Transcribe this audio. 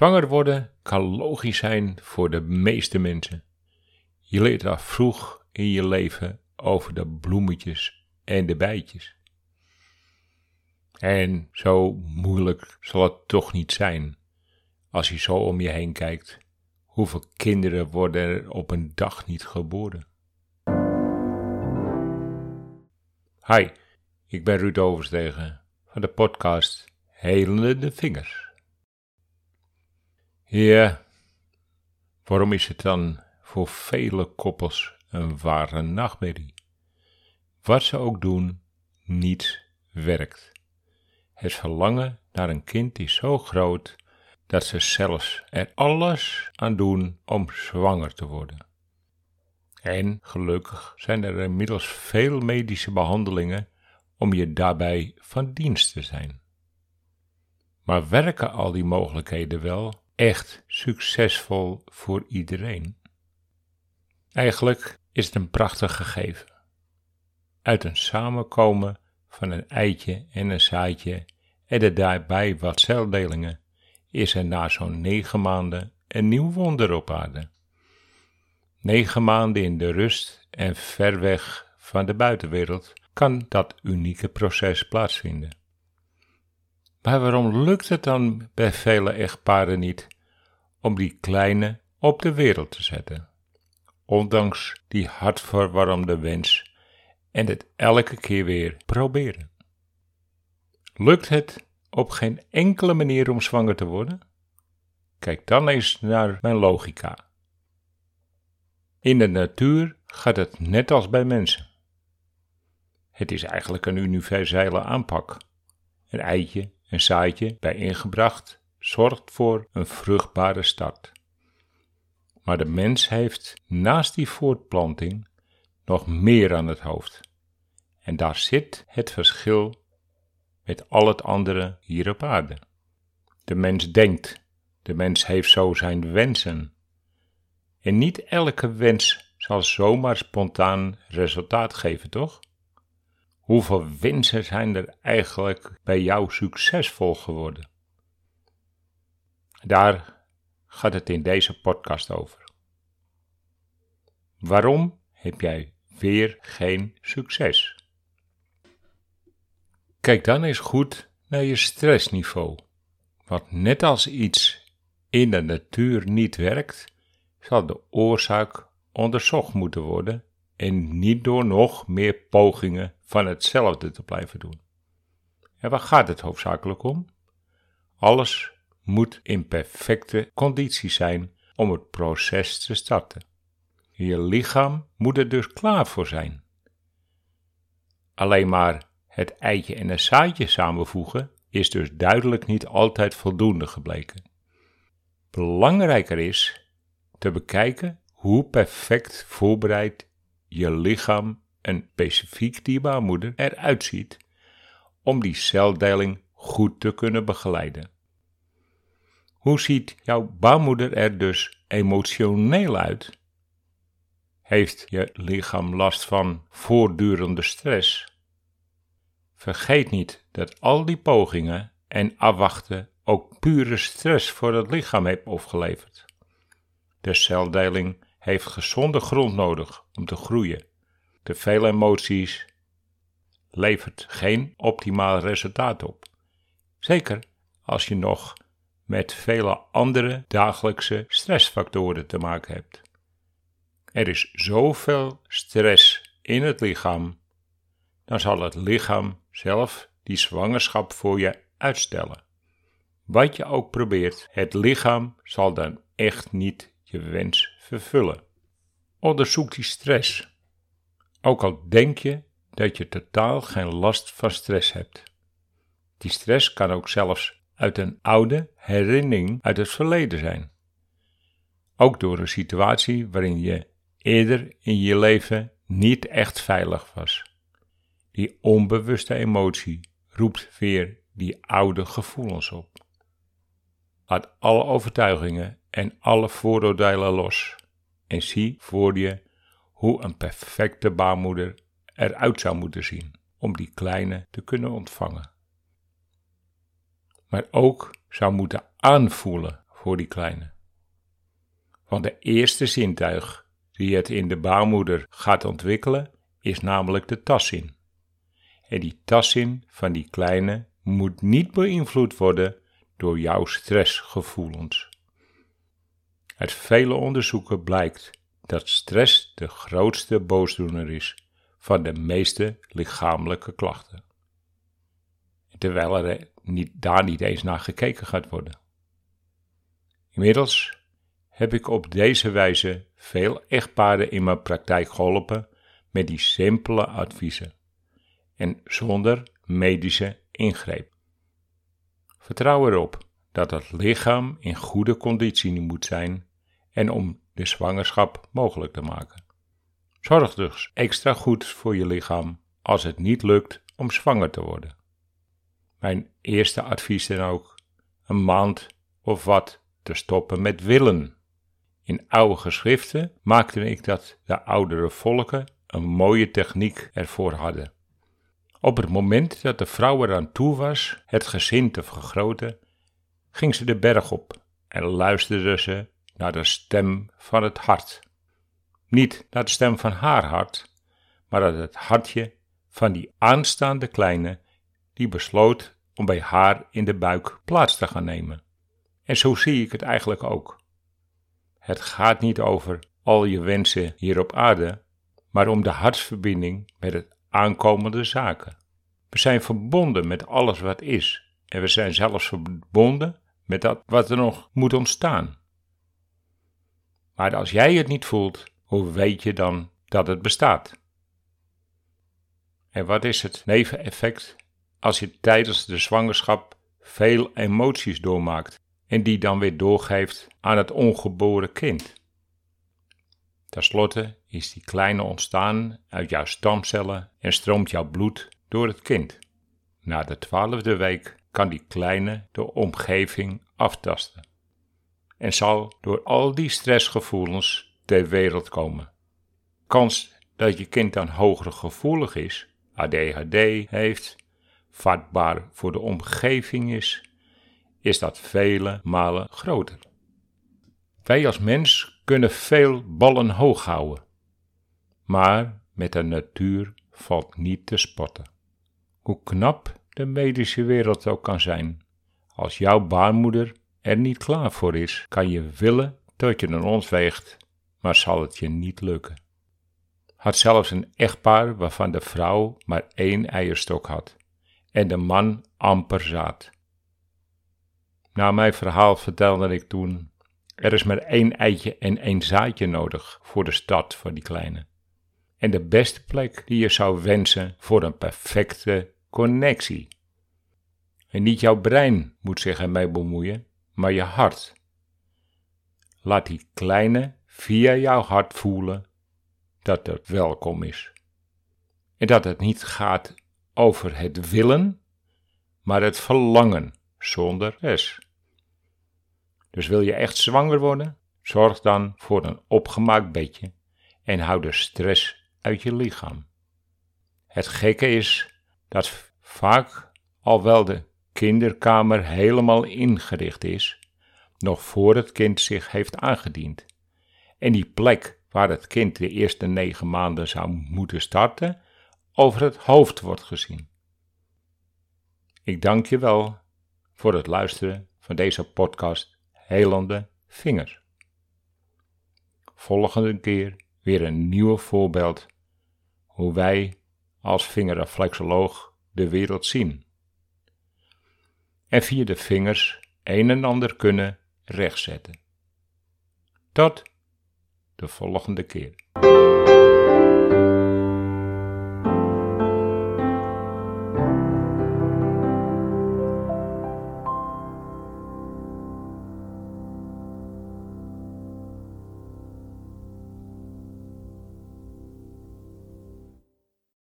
Zwanger worden kan logisch zijn voor de meeste mensen. Je leert al vroeg in je leven over de bloemetjes en de bijtjes. En zo moeilijk zal het toch niet zijn als je zo om je heen kijkt. Hoeveel kinderen worden er op een dag niet geboren? Hi, ik ben Ruud Overstegen van de podcast Helende Vingers. Ja, waarom is het dan voor vele koppels een ware nachtmerrie? Wat ze ook doen, niets werkt. Het verlangen naar een kind is zo groot dat ze zelfs er alles aan doen om zwanger te worden. En gelukkig zijn er inmiddels veel medische behandelingen om je daarbij van dienst te zijn. Maar werken al die mogelijkheden wel echt succesvol voor iedereen? Eigenlijk is het een prachtig gegeven. Uit een samenkomen van een eitje en een zaadje en er daarbij wat celdelingen is er na zo'n negen maanden een nieuw wonder op aarde. Negen maanden in de rust en ver weg van de buitenwereld kan dat unieke proces plaatsvinden. Maar waarom lukt het dan bij vele echtparen niet om die kleine op de wereld te zetten? Ondanks die hartverwarmde wens en het elke keer weer proberen. Lukt het op geen enkele manier om zwanger te worden? Kijk dan eens naar mijn logica. In de natuur gaat het net als bij mensen. Het is eigenlijk een universele aanpak. Een eitje, een zaadje bij ingebracht zorgt voor een vruchtbare start. Maar de mens heeft naast die voortplanting nog meer aan het hoofd. En daar zit het verschil met al het andere hier op aarde. De mens denkt, de mens heeft zo zijn wensen. En niet elke wens zal zomaar spontaan resultaat geven, toch? Hoeveel wensen zijn er eigenlijk bij jou succesvol geworden? Daar gaat het in deze podcast over. Waarom heb jij weer geen succes? Kijk dan eens goed naar je stressniveau. Want net als iets in de natuur niet werkt, zal de oorzaak onderzocht moeten worden en niet door nog meer pogingen van hetzelfde te blijven doen. En waar gaat het hoofdzakelijk om? Alles moet in perfecte conditie zijn om het proces te starten. Je lichaam moet er dus klaar voor zijn. Alleen maar het eitje en een zaadje samenvoegen is dus duidelijk niet altijd voldoende gebleken. Belangrijker is te bekijken hoe perfect voorbereid je lichaam en specifiek die baarmoeder eruit ziet om die celdeling goed te kunnen begeleiden. Hoe ziet jouw baarmoeder er dus emotioneel uit? Heeft je lichaam last van voortdurende stress? Vergeet niet dat al die pogingen en afwachten ook pure stress voor het lichaam heeft opgeleverd. De celdeling heeft gezonde grond nodig om te groeien. Te veel emoties levert geen optimaal resultaat op. Zeker als je nog met vele andere dagelijkse stressfactoren te maken hebt. Er is zoveel stress in het lichaam, dan zal het lichaam zelf die zwangerschap voor je uitstellen. Wat je ook probeert, het lichaam zal dan echt niet je wens vervullen. Onderzoek die stress. Ook al denk je dat je totaal geen last van stress hebt. Die stress kan ook zelfs uit een oude herinnering uit het verleden zijn. Ook door een situatie waarin je eerder in je leven niet echt veilig was. Die onbewuste emotie roept weer die oude gevoelens op. Laat alle overtuigingen en alle vooroordelen los en zie voor je hoe een perfecte baarmoeder eruit zou moeten zien om die kleine te kunnen ontvangen. Maar ook zou moeten aanvoelen voor die kleine. Want de eerste zintuig die het in de baarmoeder gaat ontwikkelen, is namelijk de tastzin. En die tastzin van die kleine moet niet beïnvloed worden door jouw stressgevoelens. Uit vele onderzoeken blijkt dat stress de grootste boosdoener is van de meeste lichamelijke klachten. Terwijl er niet, daar niet eens naar gekeken gaat worden. Inmiddels heb ik op deze wijze veel echtparen in mijn praktijk geholpen met die simpele adviezen en zonder medische ingreep. Vertrouw erop dat het lichaam in goede conditie moet zijn en om de zwangerschap mogelijk te maken. Zorg dus extra goed voor je lichaam als het niet lukt om zwanger te worden. Mijn eerste advies dan ook: een maand of wat te stoppen met willen. In oude geschriften maakte ik dat de oudere volken een mooie techniek ervoor hadden. Op het moment dat de vrouw eraan toe was het gezin te vergroten, ging ze de berg op en luisterde ze naar de stem van het hart. Niet naar de stem van haar hart, maar naar het hartje van die aanstaande kleine die besloot om bij haar in de buik plaats te gaan nemen. En zo zie ik het eigenlijk ook. Het gaat niet over al je wensen hier op aarde, maar om de hartsverbinding met het aankomende zaken. We zijn verbonden met alles wat is en we zijn zelfs verbonden met dat wat er nog moet ontstaan. Maar als jij het niet voelt, hoe weet je dan dat het bestaat? En wat is het neveneffect als je tijdens de zwangerschap veel emoties doormaakt en die dan weer doorgeeft aan het ongeboren kind? Ten slotte is die kleine ontstaan uit jouw stamcellen en stroomt jouw bloed door het kind. Na de twaalfde week kan die kleine de omgeving aftasten en zal door al die stressgevoelens ter wereld komen. Kans dat je kind dan hoger gevoelig is, ADHD heeft, vatbaar voor de omgeving is, is dat vele malen groter. Wij als mens kunnen veel ballen hoog houden, maar met de natuur valt niet te spotten. Hoe knap de medische wereld ook kan zijn, als jouw baarmoeder er niet klaar voor is, kan je willen dat je een ons weegt, maar zal het je niet lukken. Had zelfs een echtpaar waarvan de vrouw maar één eierstok had en de man amper zaad. Na mijn verhaal vertelde ik toen: er is maar één eitje en één zaadje nodig voor de stad van die kleine. En de beste plek die je zou wensen voor een perfecte connectie. En niet jouw brein moet zich ermee bemoeien, maar je hart. Laat die kleine via jouw hart voelen dat het welkom is. En dat het niet gaat over het willen, maar het verlangen zonder S. Dus wil je echt zwanger worden? Zorg dan voor een opgemaakt bedje en hou de stress uit je lichaam. Het gekke is dat vaak al wel de kinderkamer helemaal ingericht is, nog voor het kind zich heeft aangediend. En die plek waar het kind de eerste negen maanden zou moeten starten, over het hoofd wordt gezien. Ik dank je wel voor het luisteren van deze podcast Helende Vingers. Volgende keer weer een nieuw voorbeeld hoe wij als vingerreflexoloog de wereld zien. En via de vingers een en ander kunnen rechtzetten. Tot de volgende keer.